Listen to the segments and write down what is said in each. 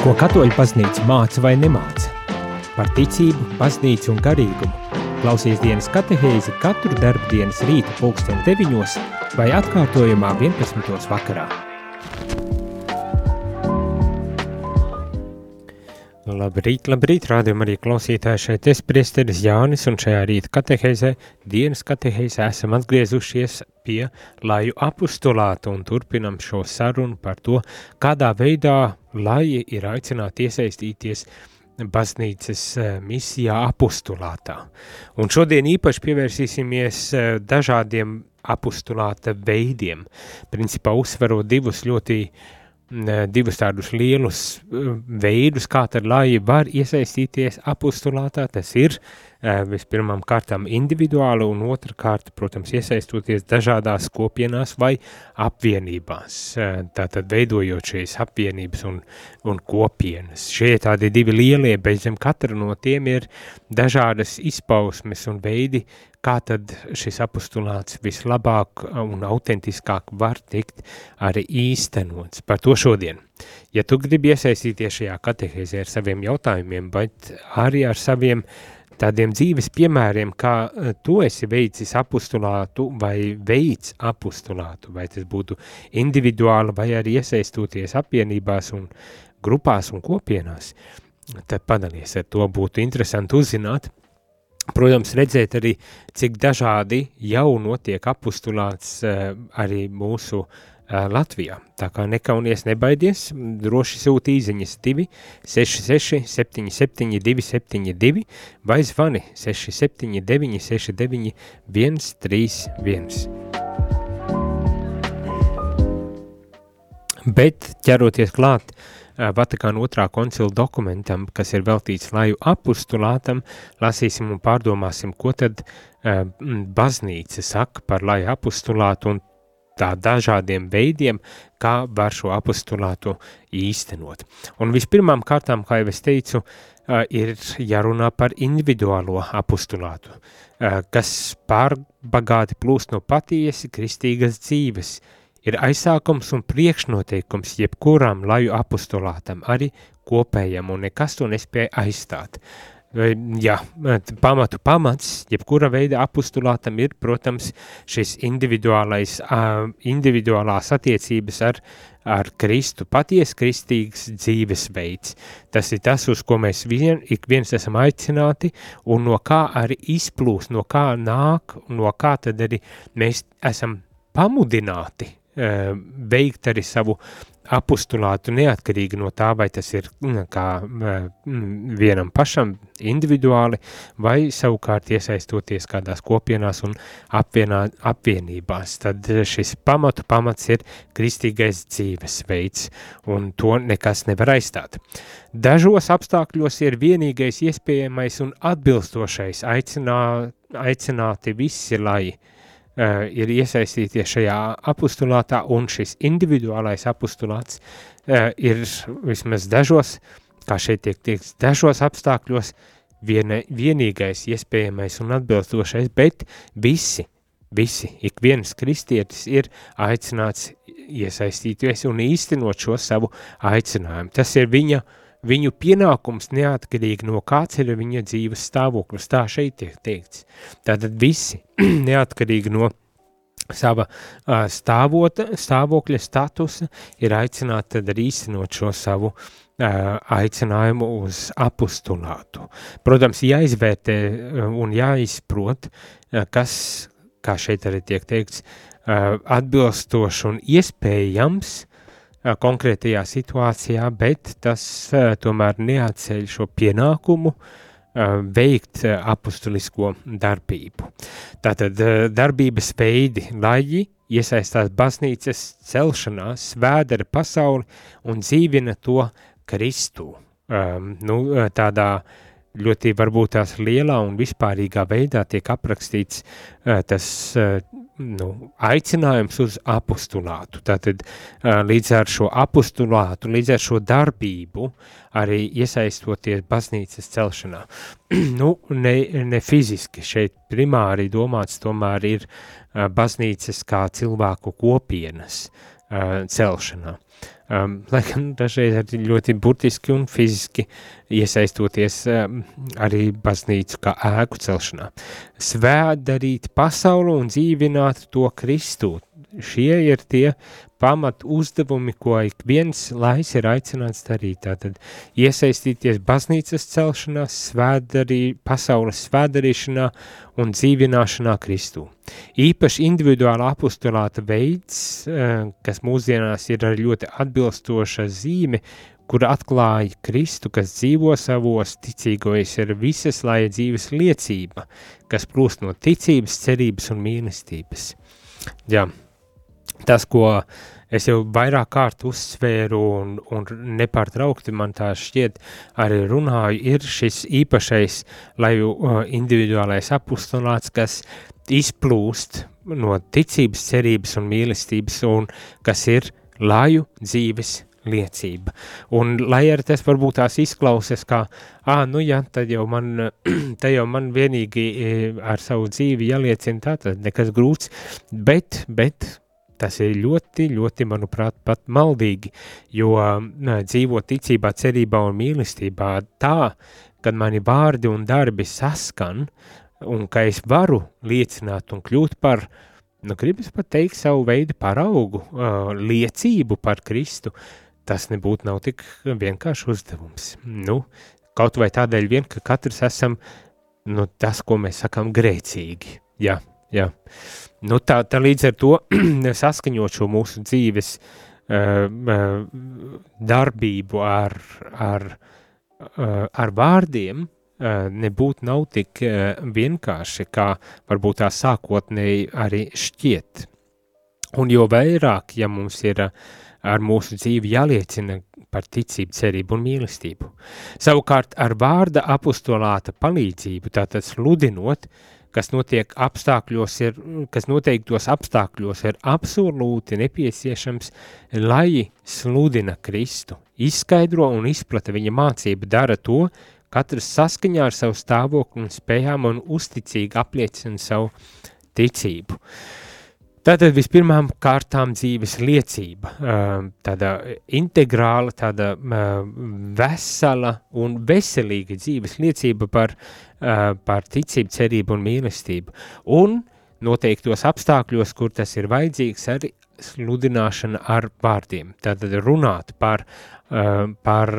Ko katoļu baznīca māca vai nemāca? Par ticību, baznīcu un garīgumu. Klausies dienas katehēzi katru darbdienas rīta pulksteni deviņos vai atkārtojumā 11. vakarā. Labrīt, labrīt, rādījumā arī klausītāji šeit es priesteris Jānis un šajā rīta katehēzē, dienas katehēzē esam atgriezušies pie laju apustulāta un turpinam šo sarunu par to, kādā veidā laji ir aicināti iesaistīties baznīcas eh, misijā apustulātā. Un šodien īpaši pievērsīsimies eh, dažādiem apustulāta veidiem, principā uzsverot divus ļoti uh, divus tādus lielus eh, veidus, kā tad lai var iesaistīties apustulātā, tas ir eh, vispirmām kārtām individuāli un otrkārt, protams, iesaistoties dažādās kopienās vai apvienībās, eh, tātad veidojot šīs apvienības un, un kopienas. Šie tādi divi lielie, bez zem katra no tiem ir dažādas izpausmes un veidi, kā tad šis apostulāts vislabāk un autentiskāk var tikt arī īstenots. Par to šodien. Ja tu gribi iesaistīties šajā katehēzē ar saviem jautājumiem, bet arī ar saviem tādiem dzīves piemēriem, kā e, tu esi veicis apostulātu vai veids apostulātu, vai tas būtu individuāli vai arī iesaistoties apvienībās un grupās un kopienās, tad padalies ar to būtu interesanti uzzināt, Protams, redzēt arī, cik dažādi jau notiek apustulāts uh, arī mūsu uh, Latvijā. Tā kā nekaunies nebaidies, droši sūti īziņas 2 66 77 272 vai zvani 679 69 131. Bet ķeroties klāt Vatikāna otrā koncila dokumentam, kas ir veltīts laju apustulātam, lasīsim un pārdomāsim, ko tad baznīca saka par laju apustulātu un tā dažādiem veidiem, kā var šo apustulātu īstenot. Un vispirmām kārtām, kā jau es teicu, uh, ir jārunā par individuālo apustulātu, uh, kas pārbagāti plūst no patiesi kristīgas dzīves, uh, ir aizsākums un priekšnoteikums jebkuram laju apostolātam, arī kopējam, un nekas to nespēja aizstāt. Jā, pamatu pamats, jebkura veida apostulātam ir, protams, šis individuālais, individuālās attiecības ar, ar Kristu, paties kristīgs dzīvesveids. Tas ir tas, uz ko mēs vien, ik viens esam aicināti, un no kā arī izplūst, no kā nāk, no kā tad arī mēs esam pamudināti veikt arī savu apustulātu neatkarīgi no tā, vai tas ir mm, kā mm, vienam pašam individuāli, vai savukārt iesaistoties kādās kopienās un apvienā, apvienībās. Tad šis pamatu pamats ir kristīgais dzīvesveids, un to nekas nevar aizstāt. Dažos apstākļos ir vienīgais iespējamais un atbilstošais aicinā, aicināti visi, lai uh, ir iesaistīties šajā apustulātā, un šis individuālais apustulāts uh, ir vismaz dažos, kā šeit tiek tieks, dažos apstākļos viena, vienīgais iespējamais un atbilstošais, bet visi, visi, ik viens kristietis ir aicināts iesaistīties un īstenot šo savu aicinājumu. Tas ir viņa uh, viņu pienākums neatkarīgi no kāds ir viņa dzīves stāvoklis, tā šeit tiek teikts. Tātad visi, neatkarīgi no sava uh, stāvota, stāvokļa statusa, ir aicināti tad arī īstenot šo savu aicinājumu uz apustulātu. Protams, jāizvērtē un jāizprot, kas, kā šeit arī tiek teikts, atbilstoši un iespējams konkrētajā situācijā, bet tas tomēr neatceļ šo pienākumu veikt apustulisko darbību. Tātad darbības veidi, lai iesaistās baznīcas celšanā, svēdara pasauli un dzīvina to Kristu. Um, nu, tādā ļoti varbūt tās lielā un vispārīgā veidā tiek aprakstīts uh, tas uh, nu, aicinājums uz apostulātu. Tātad līdz ar šo apostulātu, līdz ar šo darbību arī iesaistoties baznīcas celšanā. nu, ne, ne fiziski, šeit primāri domāts tomēr ir baznīcas kā cilvēku kopienas celšanā. Um, lai gan dažreiz arī ļoti burtiski un fiziski iesaistoties um, arī baznīcu kā ēku celšanā. Svēt darīt pasauli un dzīvināt to Kristu. Šie ir tie pamat uzdevumi, ko ik viens lais ir aicināts darīt. Tātad iesaistīties baznīcas celšanā, svētdarī, pasaules svētdarīšanā un dzīvināšanā Kristū. Īpaši individuāla apostulāta veids, eh, kas mūsdienās ir ar ļoti atbilstoša zīme, kur atklāja Kristu, kas dzīvo savos ticīgojos, ir visas laia dzīves liecība, kas plūst no ticības, cerības un mīlestības. Jā, tas, ko es jau vairāk kārt uzsvēru un, un nepārtraukti man tā šķiet arī runāju, ir šis īpašais, lai uh, individuālais apustulāts, kas izplūst no ticības, cerības un mīlestības un kas ir laju dzīves liecība. Un lai arī tas varbūt tās izklausas kā, ā, nu jā, tad jau man, te jau man vienīgi ar savu dzīvi jāliecina tā, tad nekas grūts, bet, bet Tas ir ļoti, ļoti, manuprāt, pat maldīgi, jo dzīvo ticībā, cerībā un mīlestībā. Tā, kad mani vārdi un darbi saskan, un ka es varu liecināt un kļūt par, nu, gribas pat teikt savu veidu paraugu, uh, liecību par Kristu, tas nebūtu nav tik vienkārši uzdevums. Nu, kaut vai tādēļ vien, ka katrs esam, nu, tas, ko mēs sakam, grēcīgi, jā, jā. Nu, tā, tā līdz ar to saskaņot šo mūsu dzīves uh, darbību ar, ar, uh, ar vārdiem, uh, nebūtu nav tik uh, vienkārši, kā varbūt tā sākotnēji arī šķiet. Un jo vairāk, ja mums ir ar mūsu dzīvi jāliecina par ticību, cerību un mīlestību. Savukārt ar vārda apostolāta palīdzību, tātad sludinot, uh, kas notiek apstākļos, ir, kas noteiktos apstākļos ir absolūti nepieciešams, lai sludina Kristu, izskaidro un izplata viņa mācību, dara to, katrs saskaņā ar savu stāvokli un spējām un uzticīgi apliecina savu ticību. Uh, Tātad vispirmām kārtām dzīves liecība, tāda integrāla, tāda vesela un veselīga dzīves liecība par, par ticību, cerību un mīlestību. Un noteiktos apstākļos, kur tas ir vajadzīgs, arī sludināšana ar vārdiem. Tātad runāt par, par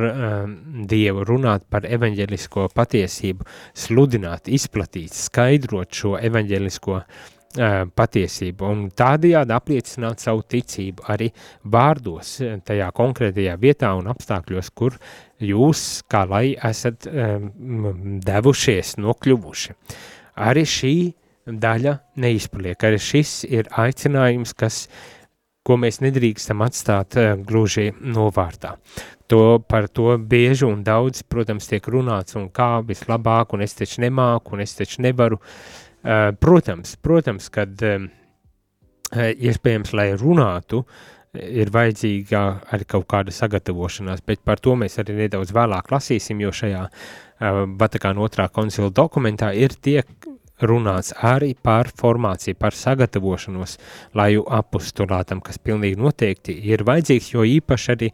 Dievu, runāt par evaņģelisko patiesību, sludināt, izplatīt, skaidrot šo evaņģelisko patiesību patiesību un tādējādi apliecināt savu ticību arī vārdos, tajā konkrētajā vietā un apstākļos, kur jūs kā lai esat um, devušies, nokļuvuši. Arī šī daļa neizpaliek, arī šis ir aicinājums, kas, ko mēs nedrīkstam atstāt uh, gluži novārtā. To, par to bieži un daudz, protams, tiek runāts un kā vislabāk, un es taču nemāku, un es taču nevaru, uh, protams, protams, kad eh, iespējams, lai runātu, ir vajadzīga arī kaut kāda sagatavošanās, bet par to mēs arī nedaudz vēlāk lasīsim, jo šajā Vatikāna otrā koncila dokumentā ir tiek runāts arī par formāciju, par sagatavošanos laju apostulātam, kas pilnīgi noteikti ir vajadzīgs, jo īpaši arī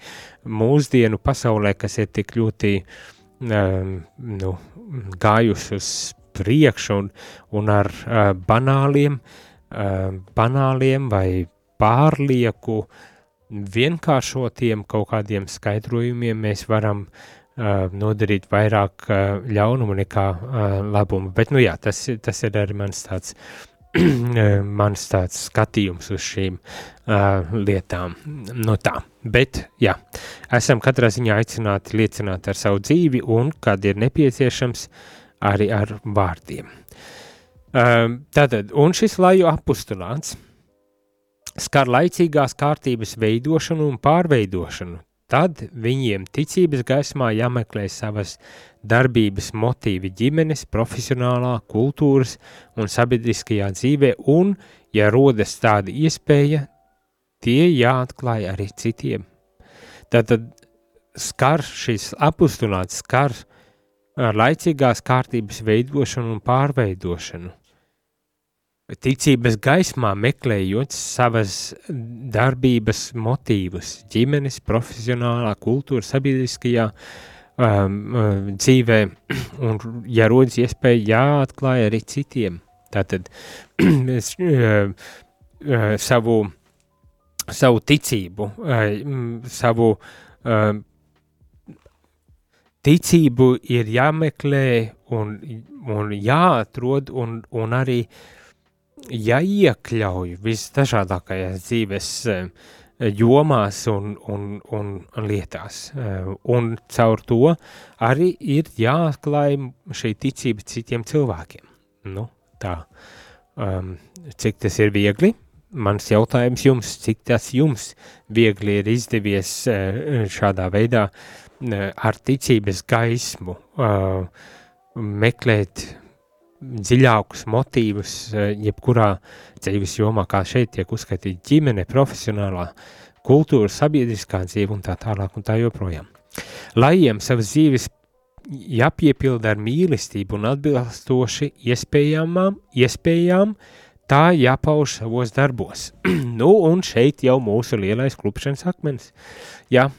mūsdienu pasaulē, kas ir tik ļoti um, nu, gājuši uz priekšu un, un ar uh, banāliem, uh, banāliem vai pārlieku vienkāršotiem kaut kādiem skaidrojumiem mēs varam uh, nodarīt vairāk uh, ļaunumu nekā uh, labumu. Bet, nu jā, tas, tas ir arī mans tāds, mans tāds skatījums uz šīm uh, lietām. No nu tā, bet jā, esam katrā ziņā aicināti liecināt ar savu dzīvi un, kad ir nepieciešams, uh, arī ar vārdiem. Um, tātad, un šis laju apustulāns skar laicīgās kārtības veidošanu un pārveidošanu, tad viņiem ticības gaismā jāmeklē savas darbības motīvi ģimenes, profesionālā, kultūras un sabiedriskajā dzīvē, un, ja rodas tāda iespēja, tie jāatklāj arī citiem. Tātad skar šis apustulāts, skar ar laicīgās kārtības veidošanu un pārveidošanu. ticības gaismā meklējot savas darbības motīvus ģimenes, profesionālā, kultūra, sabiedriskajā um, dzīvē, un, ja rodas iespēja, jāatklāja arī citiem. Tātad es, uh, uh, savu, savu ticību, uh, savu uh, ticību ir jāmeklē un, un jāatrod un, un arī jāiekļauj visdažādākajās dzīves eh, jomās un, un, un, lietās. Eh, un caur to arī ir jāatklāj šī ticība citiem cilvēkiem. Nu, tā, um, cik tas ir viegli, mans jautājums jums, cik tas jums viegli ir izdevies eh, šādā veidā ar ticības gaismu uh, meklēt dziļākus motīvus, jebkurā dzīves jomā, kā šeit tiek uzskaitīta ģimene, profesionālā kultūra, sabiedriskā dzīve un tā tālāk un tā joprojām. Lajiem savas dzīves jāpiepilda ar mīlestību un atbilstoši iespējamām, iespējām, tā jāpauž savos darbos. nu, un šeit jau mūsu lielais klupšanas akmens. Jā,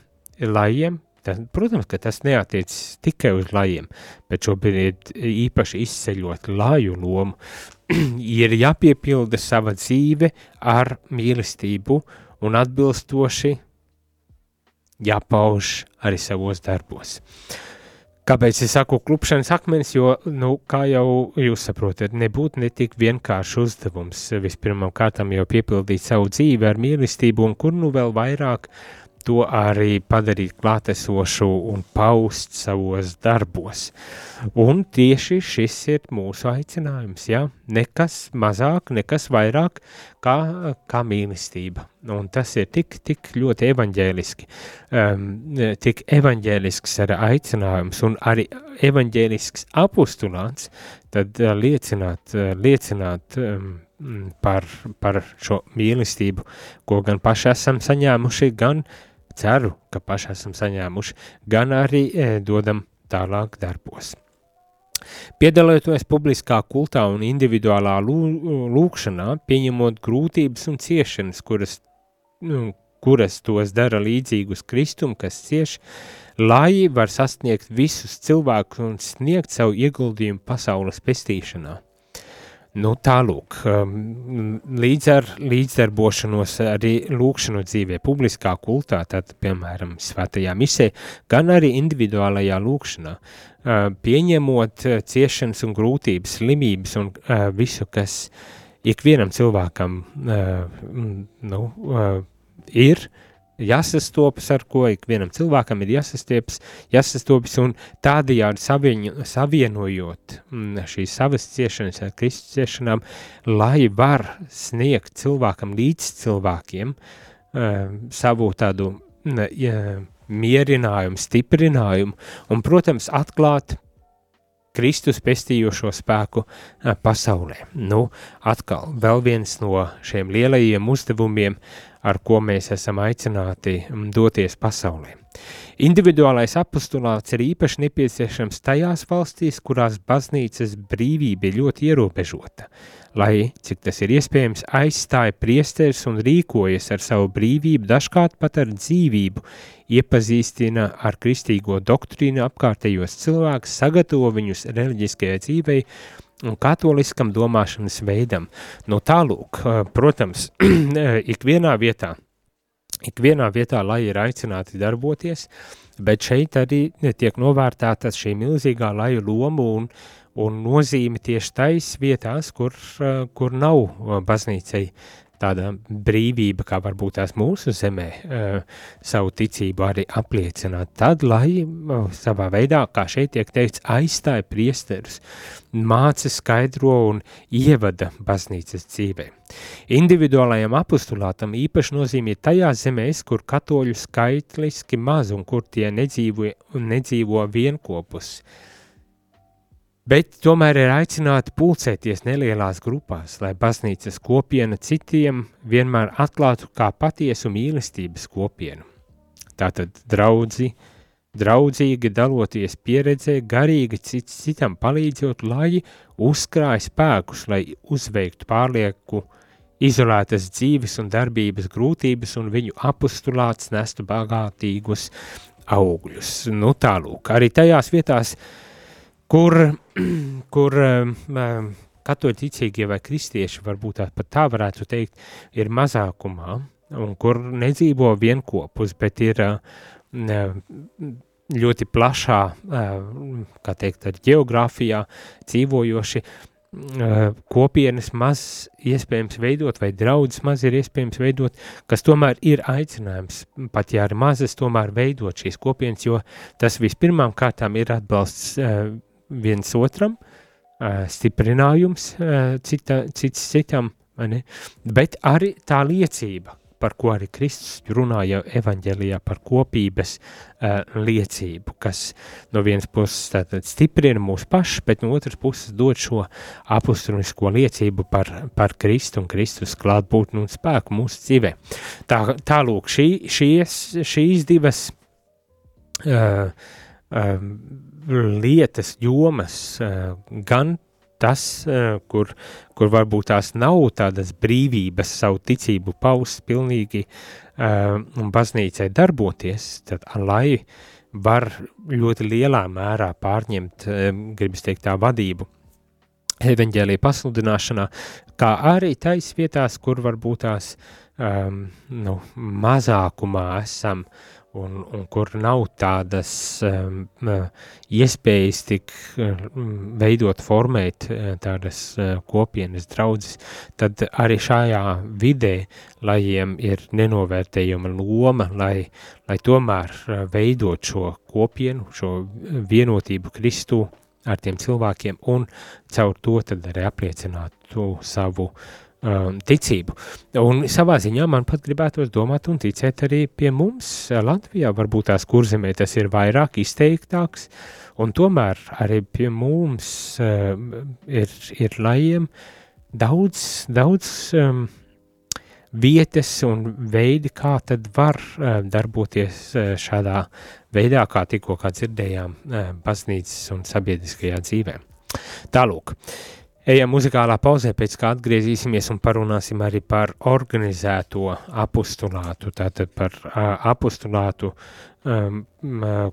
lajiem Tas, protams, ka tas neatiec tikai uz lajiem, bet šobrīd īpaši izceļot laju lomu, ir jāpiepilda sava dzīve ar mīlestību un atbilstoši jāpauž arī savos darbos. Kāpēc es saku klupšanas akmens, jo, nu, kā jau jūs saprotat, nebūtu netik vienkārši uzdevums. Vispirmām kārtām jau piepildīt savu dzīvi ar mīlestību un kur nu vēl vairāk to arī padarīt klātesošu un paust savos darbos. Un tieši šis ir mūsu aicinājums, ja? nekas mazāk, nekas vairāk kā, kā mīlestība. Un tas ir tik, tik ļoti evaņģēliski, um, tik evaņģēlisks ar aicinājums un arī evaņģēlisks apustulāts, tad uh, liecināt, uh, liecināt um, par, par šo mīlestību, ko gan paši esam saņēmuši, gan uh, ceru, ka paši esam saņēmuši, gan arī e, dodam tālāk darbos. Piedaloties publiskā kultā un individuālā lūkšanā, pieņemot grūtības un ciešanas, kuras, nu, kuras tos dara līdzīgus Kristum, kas cieš, lai var sasniegt visus cilvēkus un sniegt savu ieguldījumu pasaules pestīšanā. Nu, tālūk, um, līdz ar līdzdarbošanos arī lūkšanu dzīvē, publiskā kultā, tad, piemēram, svētajā misē, gan arī individuālajā lūkšanā, uh, pieņemot uh, ciešanas un grūtības, slimības un uh, visu, kas ikvienam cilvēkam nu, ir, jāsastopas, ar ko ikvienam cilvēkam ir jāsastopas, jāsastopas un tādējādi savieņu, savienojot mm, šīs savas ciešanas ar Kristus ciešanām, lai var sniegt cilvēkam līdz cilvēkiem uh, savu tādu mierinājumu, stiprinājumu un, protams, atklāt Kristus pestījošo spēku uh, pasaulē. Nu, atkal, vēl viens no šiem lielajiem uzdevumiem uh, ar ko mēs esam aicināti mm, doties pasaulē. Individuālais apostulāts ir īpaši nepieciešams tajās valstīs, kurās baznīcas brīvība ir ļoti ierobežota, lai, cik tas ir iespējams, aizstāja priesteris un rīkojas ar savu brīvību, dažkārt pat ar dzīvību, iepazīstina ar kristīgo doktrīnu apkārtējos cilvēkus, sagatavo viņus reliģiskajai dzīvei un katoliskam domāšanas veidam. No tālūk, protams, ikvienā vietā, ikvienā vietā, lai ir aicināti darboties, bet šeit arī tiek novērtēta šī milzīgā laju loma un, un nozīme tieši tais vietās, kur, kur nav baznīcai tāda brīvība, kā varbūt tās mūsu zemē, uh, savu ticību arī apliecināt. Tad, lai uh, savā veidā, kā šeit tiek teikts, aizstāja priesterus, māca skaidro un ievada baznīcas dzīvē. Individuālajam apostulātam īpaši nozīmē tajās zemēs, kur katoļu skaitliski maz un kur tie nedzīvo, nedzīvo vienkopus. Uh, bet tomēr ir aicināti pulcēties nelielās grupās, lai baznīcas kopiena citiem vienmēr atklātu kā patiesu mīlestības kopienu. Tātad draudzi draudzīgi daloties pieredzē, garīgi cits citam palīdzot, lai uzkrāj spēkus, lai uzveiktu pārlieku izolētas dzīves un darbības grūtības un viņu apustulāts nestu bagātīgus augļus. Nu tālūk, arī tajās vietās, kur, kur um, katoļu ticīgie vai kristieši, varbūt tā pat tā varētu teikt, ir mazākumā, un kur nedzīvo vienkopus, bet ir uh, ļoti plašā, kā teikt, ar geogrāfijā dzīvojoši kopienas maz iespējams veidot, vai draudzes maz ir iespējams veidot, kas tomēr ir aicinājums, pat ja arī mazas, tomēr veidot šīs kopienas, jo tas vispirmām kārtām ir atbalsts viens otram, stiprinājums cita, cits citam, bet arī tā liecība, par ko arī Kristus runāja evaņģēlijā par kopības uh, liecību, kas no vienas puses tātad stiprina mūs pašus, bet no otras puses dod šo apustunisko liecību par, par Kristu un Kristus klātbūtni un spēku mūsu dzīvē. Tā, tālūk, šī, šīs, šīs divas uh, uh, lietas, jomas, uh, gan tas, eh, kur, kur varbūt tās nav tādas brīvības savu ticību paust pilnīgi uh, un baznīcai darboties, tad lai var ļoti lielā mērā pārņemt, gribas teikt, tā vadību evaņģēlīja pasludināšanā, kā arī tais vietās, kur varbūt tās um, nu, mazākumā esam uh, un, un kur nav tādas um, iespējas tik um, veidot, formēt uh, tādas uh, kopienas draudzes, tad arī šajā vidē, lai jiem ir nenovērtējama loma, lai, lai tomēr uh, veidot šo kopienu, šo vienotību Kristu ar tiem cilvēkiem un caur to tad arī apliecinātu savu uh, um, ticību. Un savā ziņā man pat gribētos domāt un ticēt arī pie mums Latvijā, varbūt tās kurzemē tas ir vairāk izteiktāks, un tomēr arī pie mums um, ir, ir lajiem daudz, daudz um, vietas un veidi, kā tad var uh, darboties uh, šādā veidā, kā tikko kā dzirdējām uh, baznīcas un sabiedriskajā dzīvē. Tālūk, uh, Ejam muzikālā pauzē, pēc kā atgriezīsimies un parunāsim arī par organizēto apustulātu, tātad par uh, apustulātu um,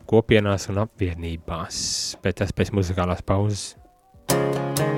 kopienās un apvienībās, bet tas pēc muzikālās pauzes. Jūs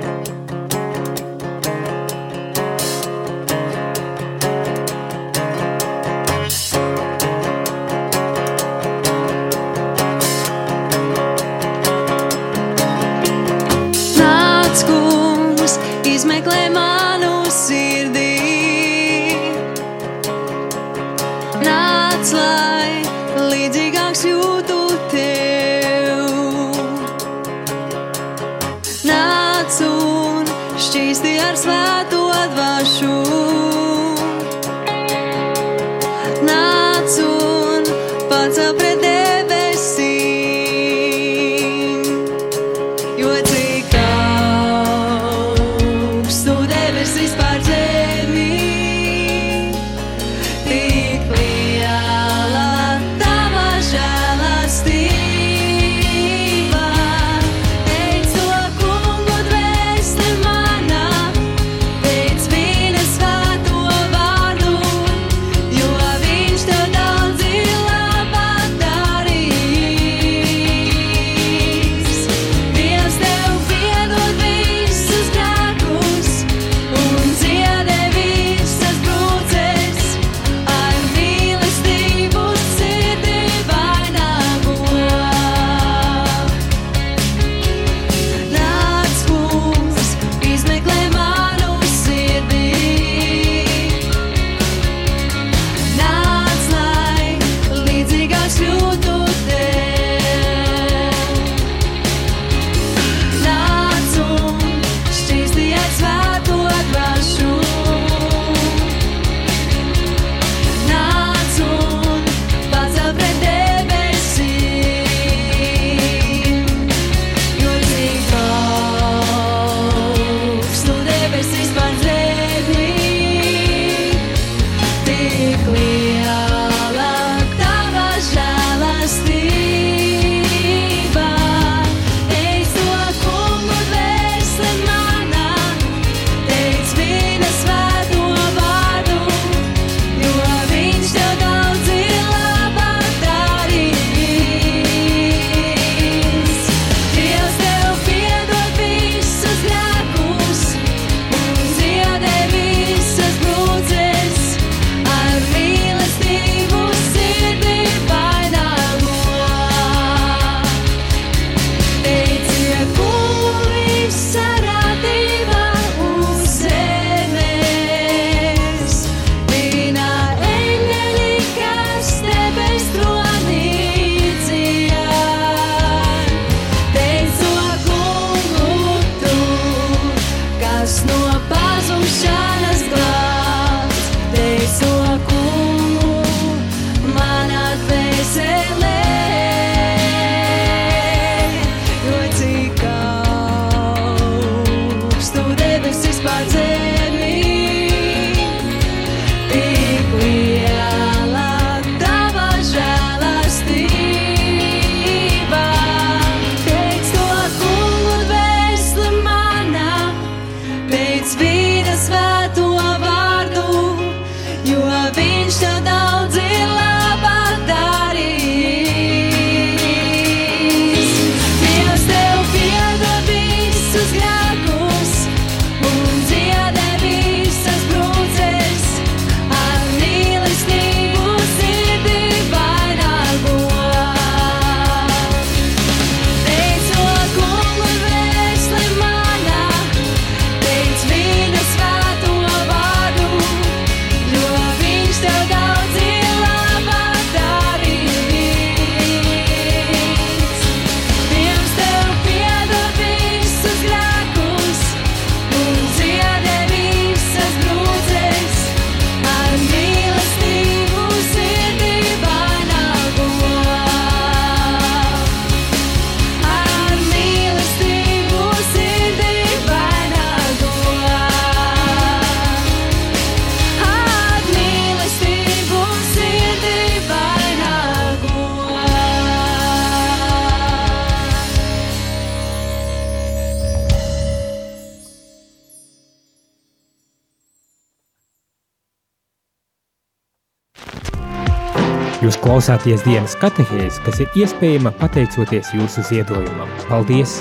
klausāties dienas katehēs, kas ir iespējama pateicoties jūsu ziedojumam. Paldies!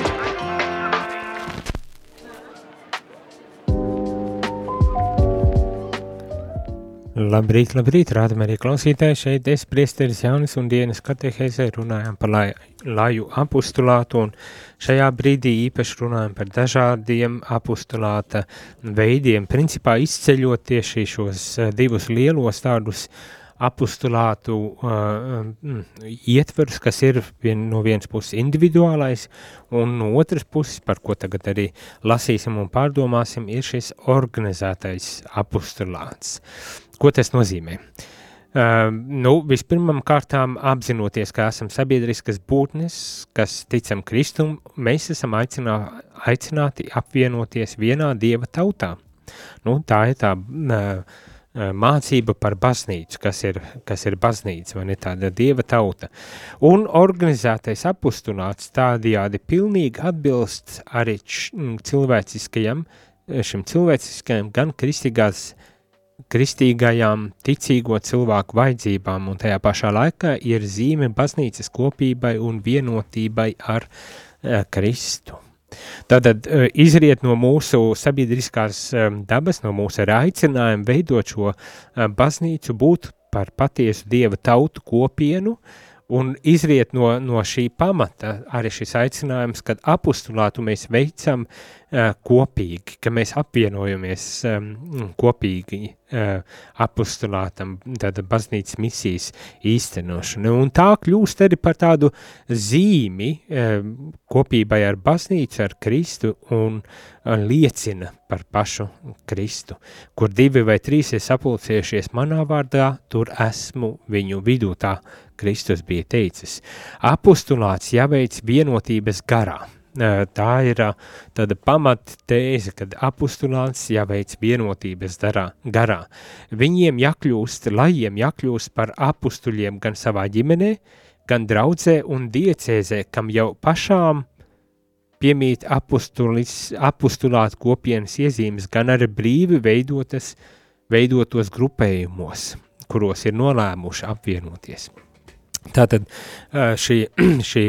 Labrīt, labrīt, rādam arī klausītāji, šeit es priesteris Jaunis un dienas katehēzē runājam par lai, laju apustulātu un šajā brīdī īpaši runājam par dažādiem apustulāta veidiem, principā izceļot tieši šos divus lielos tādus apustulātu uh, ietverus, kas ir vien, no vienas puses individuālais un no otras puses, par ko tagad arī lasīsim un pārdomāsim, ir šis organizētais apustulāts. Ko tas nozīmē? Uh, nu, vispirmām kārtām apzinoties, ka esam sabiedriskas būtnes, kas ticam Kristum, mēs esam aicinā, aicināti apvienoties vienā Dieva tautā. Nu, tā ir tā uh, mācība par baznīcu, kas ir, kas ir baznīca, vai ne tāda Dieva tauta. Un organizētais apustulāts tādījādi pilnīgi atbilst arī cilvēciskajam, šim cilvēciskajam gan kristīgās kristīgajām ticīgo cilvēku vajadzībām, un tajā pašā laikā ir zīme baznīcas kopībai un vienotībai ar uh, Kristu. Tātad uh, izriet no mūsu sabiedriskās um, dabas, no mūsu aicinājuma veidot šo uh, baznīcu, būt par patiesu Dieva tautu kopienu, un izriet no, no šī pamata. Arī šis aicinājums, kad apustulātu mēs veicam kopīgi, ka mēs apvienojamies um, kopīgi uh, apustulātam, tāda baznīcas misijas īstenošanu. Un tā kļūst arī par tādu zīmi kopībai ar baznīcu, ar Kristu un liecina par pašu Kristu. Kur divi vai trīs ir sapulcējušies manā vārdā, tur esmu viņu vidū, tā Kristus bija teicis. Apustulāts jāveic vienotības garā tā ir tāda pamattēze, kad apustulāns jāveic vienotības darā, garā. Viņiem jākļūst, lajiem jākļūst par apustuļiem gan savā ģimenē, gan draudzē un diecēzē, kam jau pašām piemīt apustulāt kopienas iezīmes, gan arī brīvi veidotas, veidotos grupējumos, kuros ir nolēmuši apvienoties. Tātad šī, šī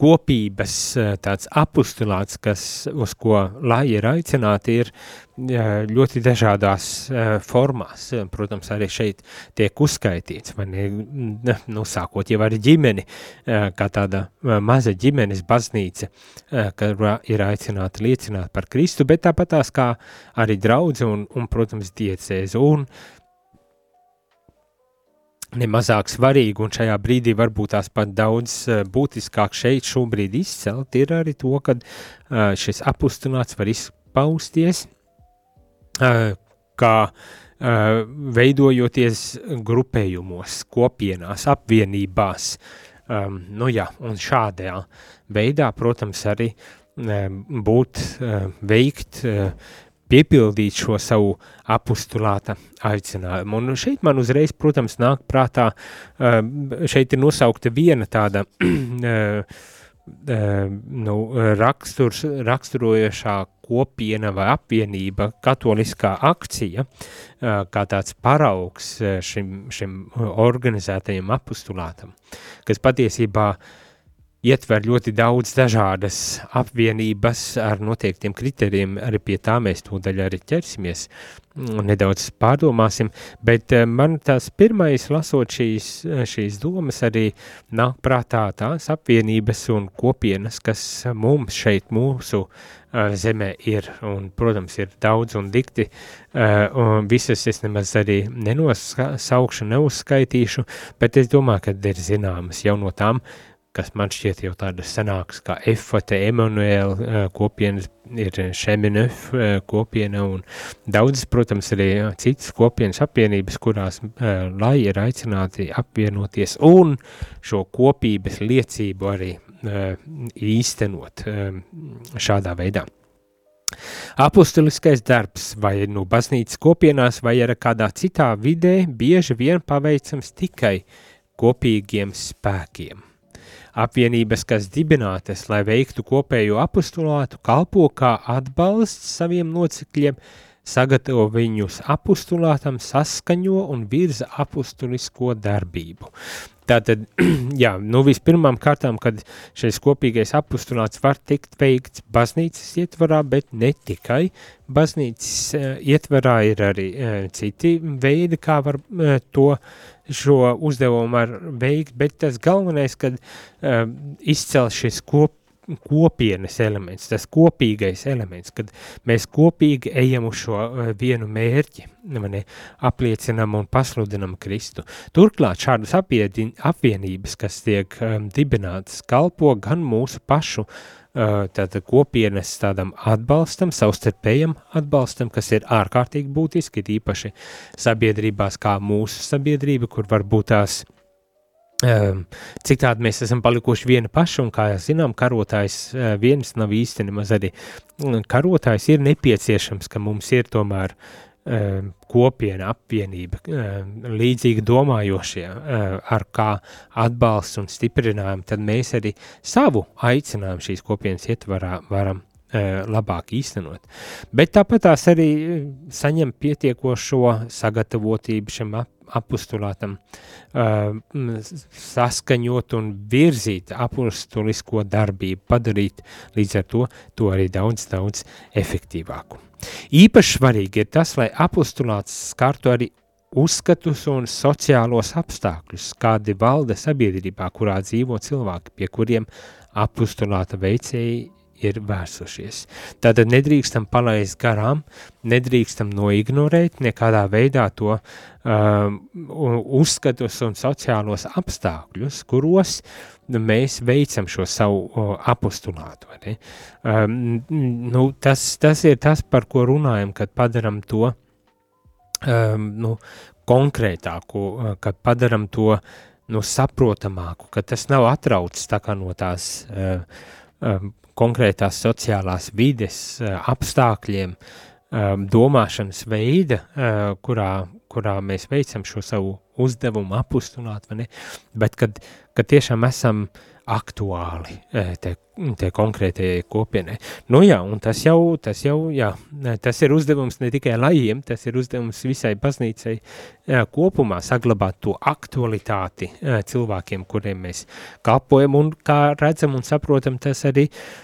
kopības eh, tāds apustulāts, kas, uz ko lai ir aicināti, ir eh, ļoti dažādās eh, formās. Protams, arī šeit tiek uzskaitīts, vai ne, nu, sākot jau ar ģimeni, kā tāda maza ģimenes baznīca, ka ir aicināti liecināt par Kristu, bet tāpat tās kā arī draudze un, un protams, diecēze. Un nemazāk svarīgi, un šajā brīdī varbūt tās pat daudz uh, būtiskāk šeit šobrīd izcelt, ir arī to, ka uh, šis apustināts var izpausties uh, kā veidojoties grupējumos, kopienās, apvienībās, um, nu jā, un šādajā veidā, protams, arī um, būt, veikt piepildīt šo savu apustulāta aicinājumu. Un šeit man uzreiz, protams, nāk prātā, šeit ir nosaukta viena tāda nu, raksturs, raksturojošā kopiena vai apvienība, katoliskā akcija, kā tāds paraugs šim, šim organizētajam apustulātam, kas patiesībā uh, ietver ļoti daudz dažādas apvienības ar noteiktiem kriterijiem, arī pie tā mēs tūdaļ arī ķersimies. Un nedaudz pārdomāsim, bet eh, man tās pirmais lasot šīs, šīs domas arī nāk prātā tās apvienības un kopienas, kas mums šeit mūsu uh, zemē ir, un, protams, ir daudz un dikti, uh, un visas es nemaz arī nenosaukšu, neuzskaitīšu, bet es domāju, ka ir zināmas jau no tām, uh, kas man šķiet jau tādas senākas kā Efate, Emanuēla eh, kopienas, ir Šeminef eh, kopiena un daudzas, protams, arī citas kopienas apvienības, kurās eh, lai ir aicināti apvienoties un šo kopības liecību arī īstenot šādā veidā. Apustuliskais darbs vai nu baznīcas kopienās vai arī kādā citā vidē bieži vien paveicams tikai kopīgiem spēkiem. Apvienības, kas dibinātas, lai veiktu kopējo apustulātu, kalpo kā atbalsts saviem locekļiem, sagatavo viņus apustulātam, saskaņo un virza apustulisko darbību. Tātad, jā, nu vispirmām kārtām, kad šis kopīgais apustulāts var tikt veikts baznīcas ietvarā, bet ne tikai baznīcas uh, ietvarā ir arī uh, citi veidi, kā var uh, to šo uzdevumu var veikt, bet tas galvenais, kad uh, izcel šis kop, kopienas elements, tas kopīgais elements, kad mēs kopīgi ejam uz šo uh, vienu mērķi, ne, apliecinam un pasludinam Kristu. Turklāt šādas apvienības, kas tiek um, dibinātas, kalpo gan mūsu pašu uh, tātad kopienas tādam atbalstam, savstarpējam atbalstam, kas ir ārkārtīgi būtiski, īpaši sabiedrībās kā mūsu sabiedrība, kur varbūt tās Ehm, cik tādi mēs esam palikuši vieni paši, un kā zinām, karotājs eh, viens nav īsti nemaz arī. Karotājs ir nepieciešams, ka mums ir tomēr ehm, kopiena, apvienība, ehm, līdzīgi domājošie, ar kā atbalstu un stiprinājumu, tad mēs arī savu aicinājumu šīs kopienas ietvarā varam labāk īstenot. Bet tāpat tās arī saņem pietiekošo sagatavotību šim ap, apustulātam saskaņot un virzīt apustulisko darbību, padarīt līdz ar to to arī daudz, daudz efektīvāku. Īpaši svarīgi ir tas, lai apustulāts skartu arī uzskatus un sociālos apstākļus, kādi valda sabiedrībā, kurā dzīvo cilvēki, pie kuriem apustulāta veicēji ir vērsušies. Tātad nedrīkstam palaist garām, nedrīkstam noignorēt nekādā veidā to um, uzskatus un sociālos apstākļus, kuros mēs veicam šo savu uh, apostulātu. Um, nu, tas, tas ir tas, par ko runājam, kad padaram to um, nu, konkrētāku, uh, kad padaram to nu, saprotamāku, ka tas nav atrauts tā kā no tās uh, um, konkrētās sociālās vides uh, apstākļiem, um, domāšanas veida, uh, kurā, kurā mēs veicam šo savu uzdevumu apustunāt, vai ne, bet kad, kad tiešām esam aktuāli te, te konkrētajai kopienai. Nu jā, un tas jau, tas jau, jā, tas ir uzdevums ne tikai lajiem, tas ir uzdevums visai baznīcai kopumā saglabāt to aktualitāti cilvēkiem, kuriem mēs kalpojam, un kā redzam un saprotam, tas arī uh,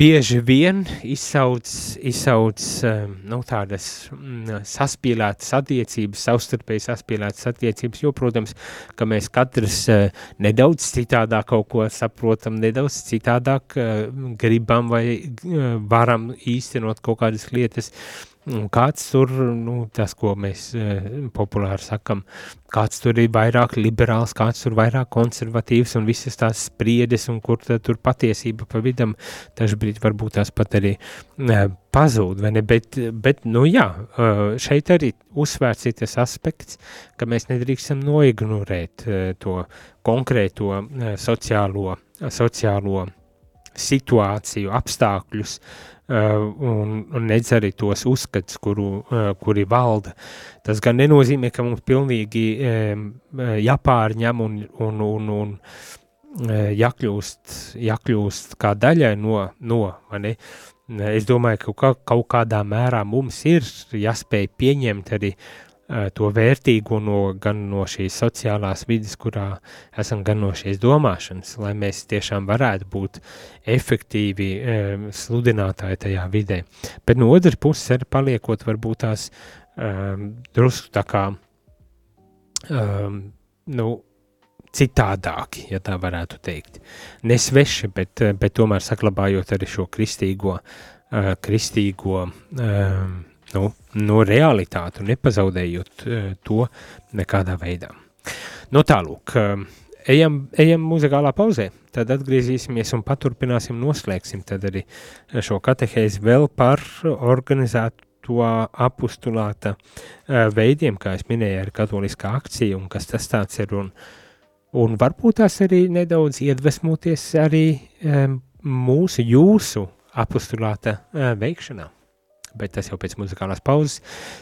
bieži vien izsauc, izsauc ehm, nu, tādas mm, saspīlētas attiecības, savstarpēji saspīlētas attiecības, jo, protams, ka mēs katrs eh, nedaudz citādāk kaut ko saprotam, nedaudz citādāk eh, gribam vai eh, varam īstenot kaut kādas lietas, kāds tur, nu, tas, ko mēs e, populāri sakam, kāds tur ir vairāk liberāls, kāds tur vairāk konservatīvs un visas tās spriedes un kur tur patiesība pa vidam, dažbrīd varbūt tās pat arī e, pazūd, vai ne, bet, bet, nu jā, e, šeit arī uzsvērts ir tas aspekts, ka mēs nedrīkstam noignorēt e, to konkrēto e, sociālo, sociālo situāciju, apstākļus, uh, un, un nedz arī tos uzskats, kuru, uh, kuri valda. Tas gan nenozīmē, ka mums pilnīgi um, jāpārņem un, un, un, un jākļūst, jākļūst kā daļai no, no mani. Es domāju, ka kaut kādā mērā mums ir jāspēj pieņemt arī uh, Eh, to vērtīgo no, gan no šīs sociālās vidas, kurā esam, gan no šīs domāšanas, lai mēs tiešām varētu būt efektīvi sludinātāji tajā vidē. Bet no otras puses arī paliekot varbūt tās e, drusku tā kā, e, nu, citādāki, ja tā varētu teikt. Nesveši, bet, bet tomēr saglabājot arī šo kristīgo, uh, kristīgo uh, nu, no realitāti un nepazaudējot uh, to nekādā veidā. Nu tālūk, uh, ejam, ejam muzikālā pauzē, tad atgriezīsimies un paturpināsim, noslēgsim tad arī šo katehēzi vēl par organizētu to apustulāta uh, veidiem, kā es minēju, ar katoliskā akcija un kas tas tāds ir un, un varbūt tās arī nedaudz iedvesmoties arī mūsu, jūsu apustulāta veikšanā bet tas jau pēc muzikālās pauzes.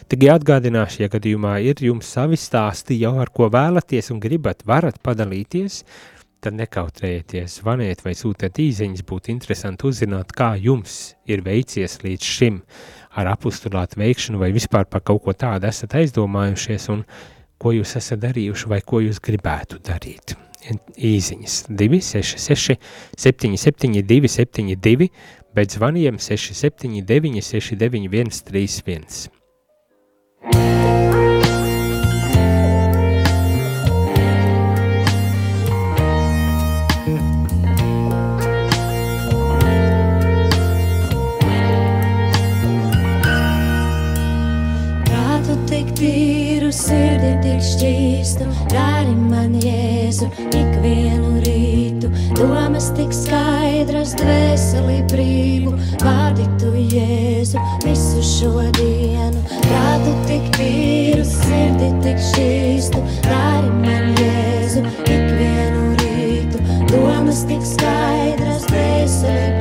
Tikai atgādināšu, ja gadījumā ir jums savi stāsti jau ar ko vēlaties un gribat, varat padalīties, tad nekautrējieties, zvaniet vai sūtiet īziņas, būtu interesanti uzzināt, kā jums ir veicies līdz šim ar apustulātu veikšanu vai vispār par kaut ko tādu esat aizdomājušies un ko jūs esat darījuši vai ko jūs gribētu darīt. Īziņas 266 772 72, bet zvaniem 679 691 31. Sirdi tik šķīstu, dari man jēzu ikvienu rītu. Domas tik skaidras, dvēseli brīvu, vārdi tu jēzu visu šo dienu. Prātu tik tīru sirdi tik šķīstu, dari man jēzu ikvienu rītu. Domas tik skaidras, dvēseli brīvu,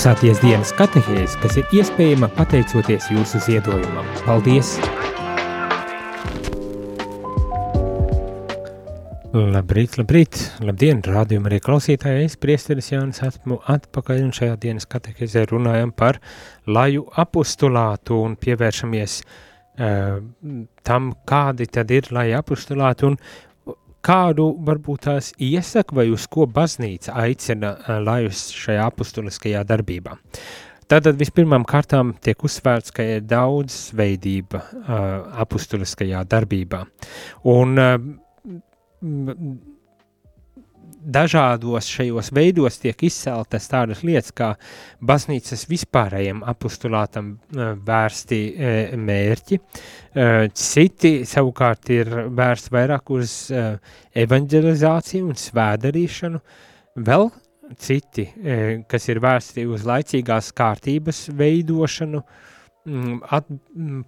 klausāties dienas katehēs, kas ir iespējama pateicoties jūsu ziedojumam. Paldies! Labrīt, labrīt, labdien, rādījuma arī klausītāji, es priesteris Jānis esmu atpakaļ un šajā dienas katehēzē runājam par laju apustulātu un pievēršamies uh, tam, kādi tad ir laja apustulāti un kādu varbūt tās iesaka vai uz ko baznīca aicina eh, lajus šajā apustuliskajā darbībā. Tātad vispirmām kārtām tiek uzsvērts, ka ir daudz veidība uh, apustuliskajā darbībā. Un uh, dažādos šajos veidos tiek izceltas tādas lietas, kā baznīcas vispārējiem apustulātam e, vērsti e, mērķi, e, citi savukārt ir vērsti vairāk uz evanģelizāciju un svēdarīšanu, vēl citi, kas ir vērsti uz laicīgās kārtības veidošanu, at,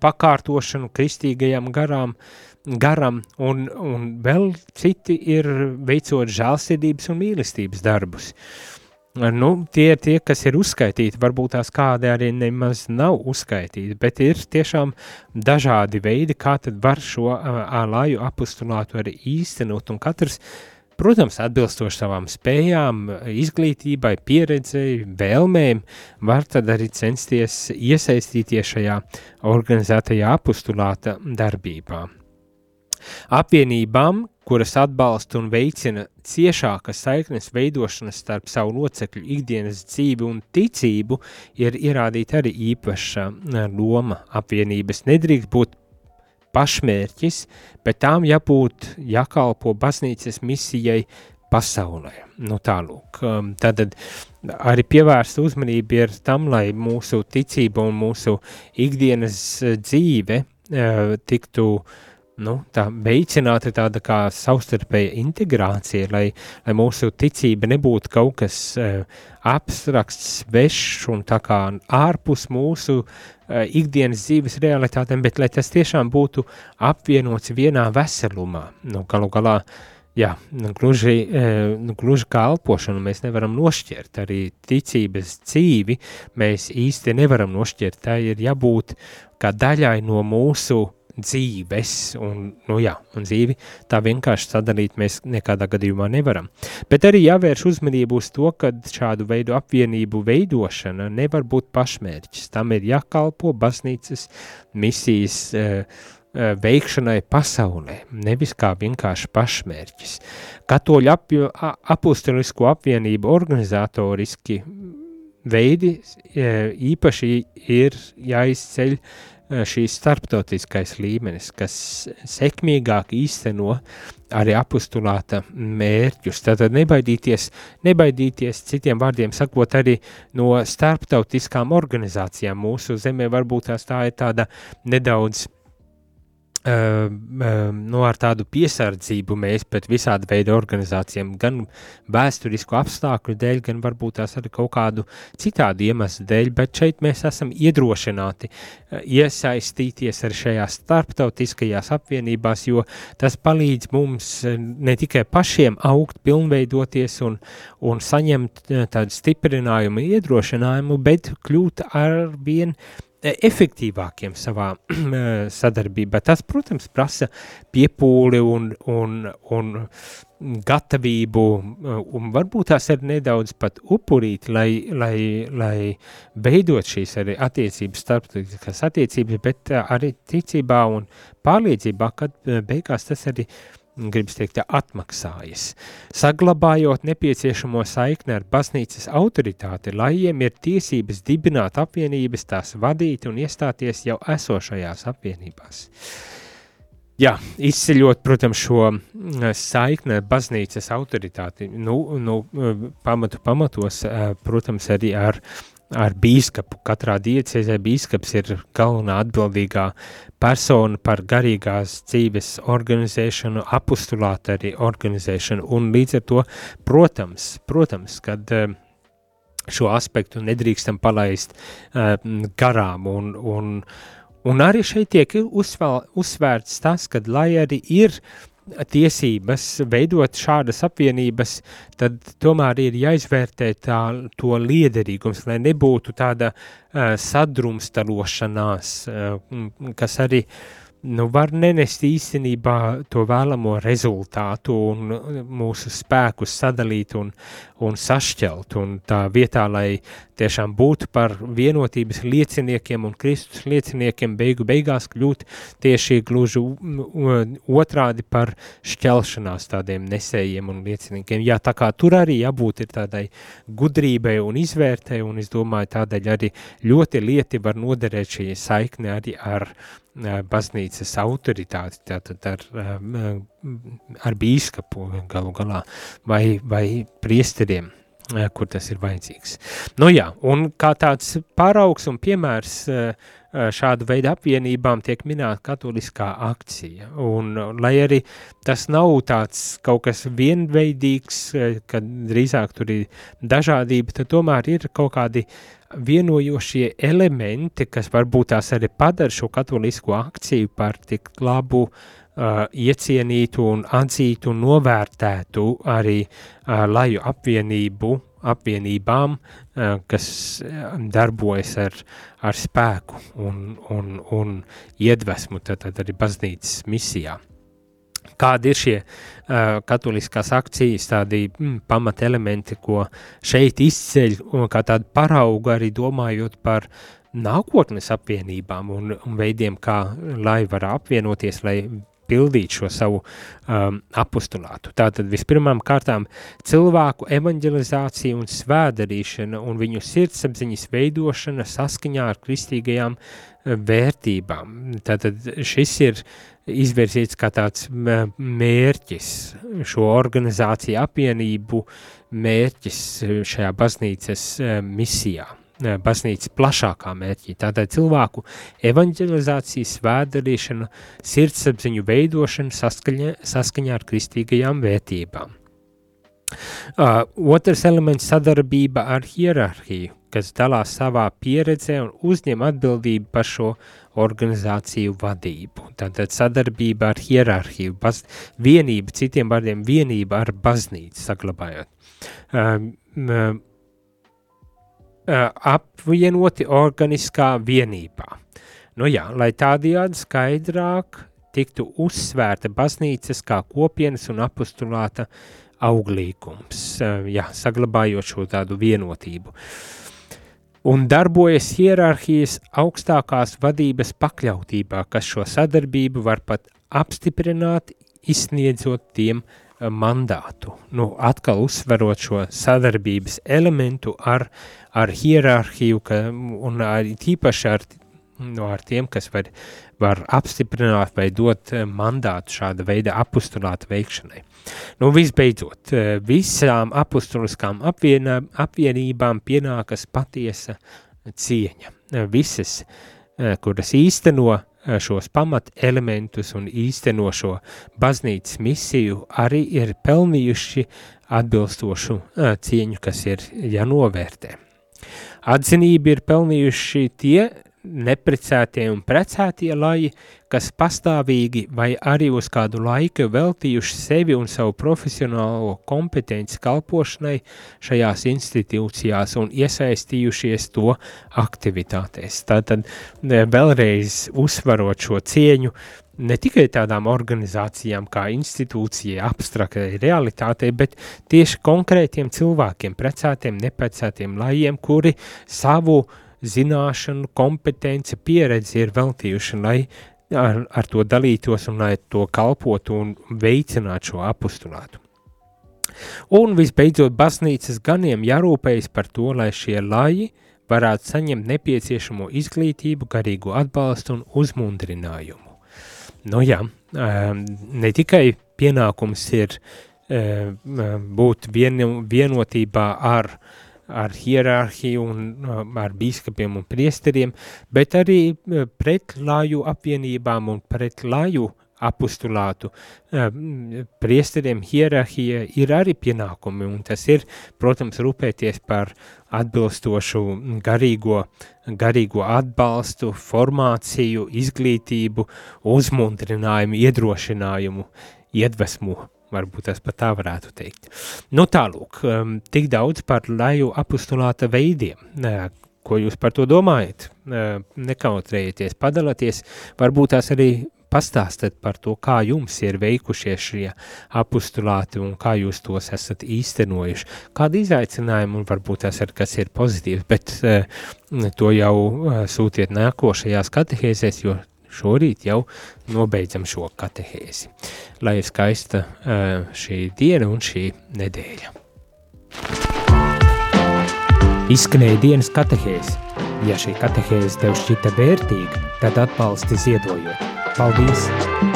pakārtošanu kristīgajam garām, uh, garam, un, un vēl citi ir veicot žēlsirdības un mīlestības darbus. Nu, tie ir tie, kas ir uzskaitīti, varbūt tās kādi arī nemaz nav uzskaitīti, bet ir tiešām dažādi veidi, kā tad var šo ālāju apustulātu arī īstenot, un katrs, protams, atbilstoši savām spējām, izglītībai, pieredzei, vēlmēm, var tad arī censties iesaistīties šajā organizētajā apustulāta darbībā. Apvienībām, kuras atbalsta un veicina ciešākas saiknes veidošanas starp savu locekļu ikdienas dzīvi un ticību, ir ierādīta arī īpaša loma apvienības. Nedrīkst būt pašmērķis, bet tām jābūt jākalpo baznīcas misijai pasaulē. Nu, tālūk, tad arī pievērsta uzmanība ir tam, lai mūsu ticība un mūsu ikdienas dzīve uh, tiktu uh, nu, tā veicināta tāda kā savstarpēja integrācija, lai, lai mūsu ticība nebūtu kaut kas uh, abstrakts, svešs un tā kā ārpus mūsu uh, ikdienas dzīves realitātēm, bet lai tas tiešām būtu apvienots vienā veselumā. Nu, galu galā, jā, nu, gluži, uh, nu, gluži kā elpošanu mēs nevaram nošķirt, arī ticības dzīvi mēs īsti nevaram nošķirt, tā ir jābūt kā daļai no mūsu dzīves, un, nu jā, un dzīvi tā vienkārši sadalīt mēs nekādā gadījumā nevaram. Bet arī jāvērš uzmanību uz to, ka šādu veidu apvienību veidošana nevar būt pašmērķis. Tam ir jākalpo baznīcas misijas uh, veikšanai pasaulē, nevis kā vienkārši pašmērķis. Katoļu apjo, apustelisko apvienību organizatoriski veidi īpaši ir jāizceļ uh, šīs starptautiskais līmenis, kas sekmīgāk īsteno arī apustulāta mērķus. Tātad nebaidīties, nebaidīties, citiem vārdiem sakot, arī no starptautiskām organizācijām mūsu zemē varbūt tās tā ir tāda nedaudz Uh, uh, nu, ar tādu piesardzību mēs pret visādi veidu organizācijām, gan vēsturisku apstākļu dēļ, gan varbūt tās arī kaut kādu citādu iemeslu dēļ, bet šeit mēs esam iedrošināti uh, iesaistīties arī šajās starptautiskajās apvienībās, jo tas palīdz mums ne tikai pašiem augt, pilnveidoties un, un saņemt tādu stiprinājumu, iedrošinājumu, bet kļūt ar vien efektīvākiem savā sadarbībā. Tas, protams, prasa piepūli un, un, un gatavību, un varbūt tās ir nedaudz pat upurīt, lai, lai, lai veidot šīs arī attiecības, starptautiskas attiecības, bet arī ticībā un pārliecībā, kad beigās tas arī uh, gribas teikt, atmaksājas, saglabājot nepieciešamo saikni ar baznīcas autoritāti, lai jiem ir tiesības dibināt apvienības, tās vadīt un iestāties jau esošajās apvienībās. Jā, izceļot, protams, šo mm, saikni ar baznīcas autoritāti, nu, nu, pamatu pamatos, eh, protams, arī ar ar bīskapu. Katrā diecēzē bīskaps ir galvenā atbildīgā persona par garīgās dzīves organizēšanu, apustulātu arī organizēšanu, un līdz ar to, protams, protams, kad uh, šo aspektu nedrīkstam palaist uh, garām, un, un, un arī šeit tiek uzsvēl, uzsvērts tas, ka lai arī ir uh, tiesības veidot šādas apvienības, tad tomēr ir jāizvērtē tā, to liederīgums, lai nebūtu tāda uh, sadrumstalošanās, uh, kas arī uh, nu, var nenest īstenībā to vēlamo rezultātu un mūsu spēkus sadalīt un, un sašķelt. Un tā vietā, lai tiešām būtu par vienotības lieciniekiem un Kristus lieciniekiem, beigu beigās kļūt tieši gluži otrādi par šķelšanās tādiem nesējiem un lieciniekiem. Jā, tā kā tur arī jābūt ir tādai gudrībai un izvērtē, un es domāju, tādēļ arī ļoti lieti var noderēt šī saikne arī ar baznīcas autoritāti, tātad ar, ar bīskapu galu galā vai, vai priesteriem, kur tas ir vajadzīgs. Nu jā, un kā tāds paraugs un piemērs šādu veidu apvienībām tiek minēta katoliskā akcija, un lai arī tas nav tāds kaut kas vienveidīgs, kad drīzāk tur ir dažādība, tad tomēr ir kaut kādi uh, vienojošie elementi, kas varbūt tās arī padara šo katolisko akciju par tik labu, uh, iecienītu un atzītu un novērtētu arī uh, laju apvienību, apvienībām, uh, kas darbojas ar, ar spēku un, un, un iedvesmu, tad, tad arī baznīcas misijā kādi ir šie uh, katoliskās akcijas, tādi mm, pamatelementi, ko šeit izceļ, un kā tādu paraugu arī domājot par nākotnes apvienībām un, un veidiem, kā lai var apvienoties, lai pildīt šo savu um, apostulātu. Tātad vispirmām kārtām cilvēku evanģelizācija un svēdarīšana un viņu sirdsapziņas veidošana saskaņā ar kristīgajām uh, vērtībām. Tātad šis ir izvirzīts kā tāds mērķis, šo organizāciju apvienību mērķis šajā baznīcas uh, misijā baznīcas plašākā mērķī. Tātad cilvēku evanģelizācija, svētdarīšana, sirdsapziņu veidošana saskaņa, saskaņā ar kristīgajām vērtībām. Uh, otrs elements - sadarbība ar hierarhiju, kas dalās savā pieredzē un uzņem atbildību par šo organizāciju vadību. Tātad sadarbība ar hierarhiju, baz, vienība, citiem vārdiem vienība ar baznīcu saglabājot. Uh, uh, apvienoti organiskā vienībā. Nu jā, lai tādējādi skaidrāk tiktu uzsvērta baznīcas kā kopienas un apostulāta auglīgums, jā, saglabājot šo tādu vienotību. Un darbojas hierarhijas augstākās vadības pakļautībā, kas šo sadarbību var pat apstiprināt, izsniedzot tiem mandātu. Nu, atkal uzsverot šo sadarbības elementu ar, ar hierarhiju ka, un ar, tīpaši ar, nu, ar tiem, kas var, var apstiprināt vai dot mandātu šāda veida apustulāta veikšanai. Nu, visbeidzot, visām apustuliskām apvienā, apvienībām pienākas patiesa cieņa. Visas, kuras īsteno Eh, šos pamat elementus un īsteno šo baznīcas misiju arī ir pelnījuši atbilstošu eh, cieņu, kas ir jānovērtē. Atzinību ir pelnījuši tie neprecētie un precētie laji, kas pastāvīgi vai arī uz kādu laiku veltījuši sevi un savu profesionālo kompetenci kalpošanai šajās institūcijās un iesaistījušies to aktivitātēs. Tātad vēlreiz uzsvarot šo cieņu ne tikai tādām organizācijām kā institūcija, abstraktai realitātei, bet tieši konkrētiem cilvēkiem, precētiem, neprecētiem lajiem, kuri savu uh, zināšanu, kompetenci, pieredzi ir veltījuši, lai ar, ar to dalītos un lai to kalpotu un veicinātu šo apustulātu. Un visbeidzot, baznīcas ganiem jārūpējas par to, lai šie laji varētu saņemt nepieciešamo izglītību, garīgu atbalstu un uzmundrinājumu. Nu jā, ne tikai pienākums ir būt vien, vienotībā ar uh, ar hierarhiju un ar bīskapiem un priesteriem, bet arī pret lāju apvienībām un pret lāju apustulātu. Priesteriem hierarhija ir arī pienākumi, un tas ir, protams, rūpēties par atbilstošu garīgo, garīgo atbalstu, formāciju, izglītību, uzmundrinājumu, iedrošinājumu, iedvesmu varbūt tas pat tā varētu teikt. Nu tālūk, um, tik daudz par laju apustulāta veidiem, ko jūs par to domājat, nekautrējieties, padalieties, varbūt tās arī pastāstiet par to, kā jums ir veikušies šie apustulāti un kā jūs tos esat īstenojuši. Kādi izaicinājumi un varbūt tas ir kas ir pozitīvs, bet uh, to jau uh, sūtiet nākošajās katehēzēs, jo šorīt jau nobeidzam šo katehēzi. Lai ir skaista šī diena un šī nedēļa. Izskanēja dienas katehēze. Ja šī katehēze tev šķita vērtīga, tad atbalsti ziedojot. Paldies!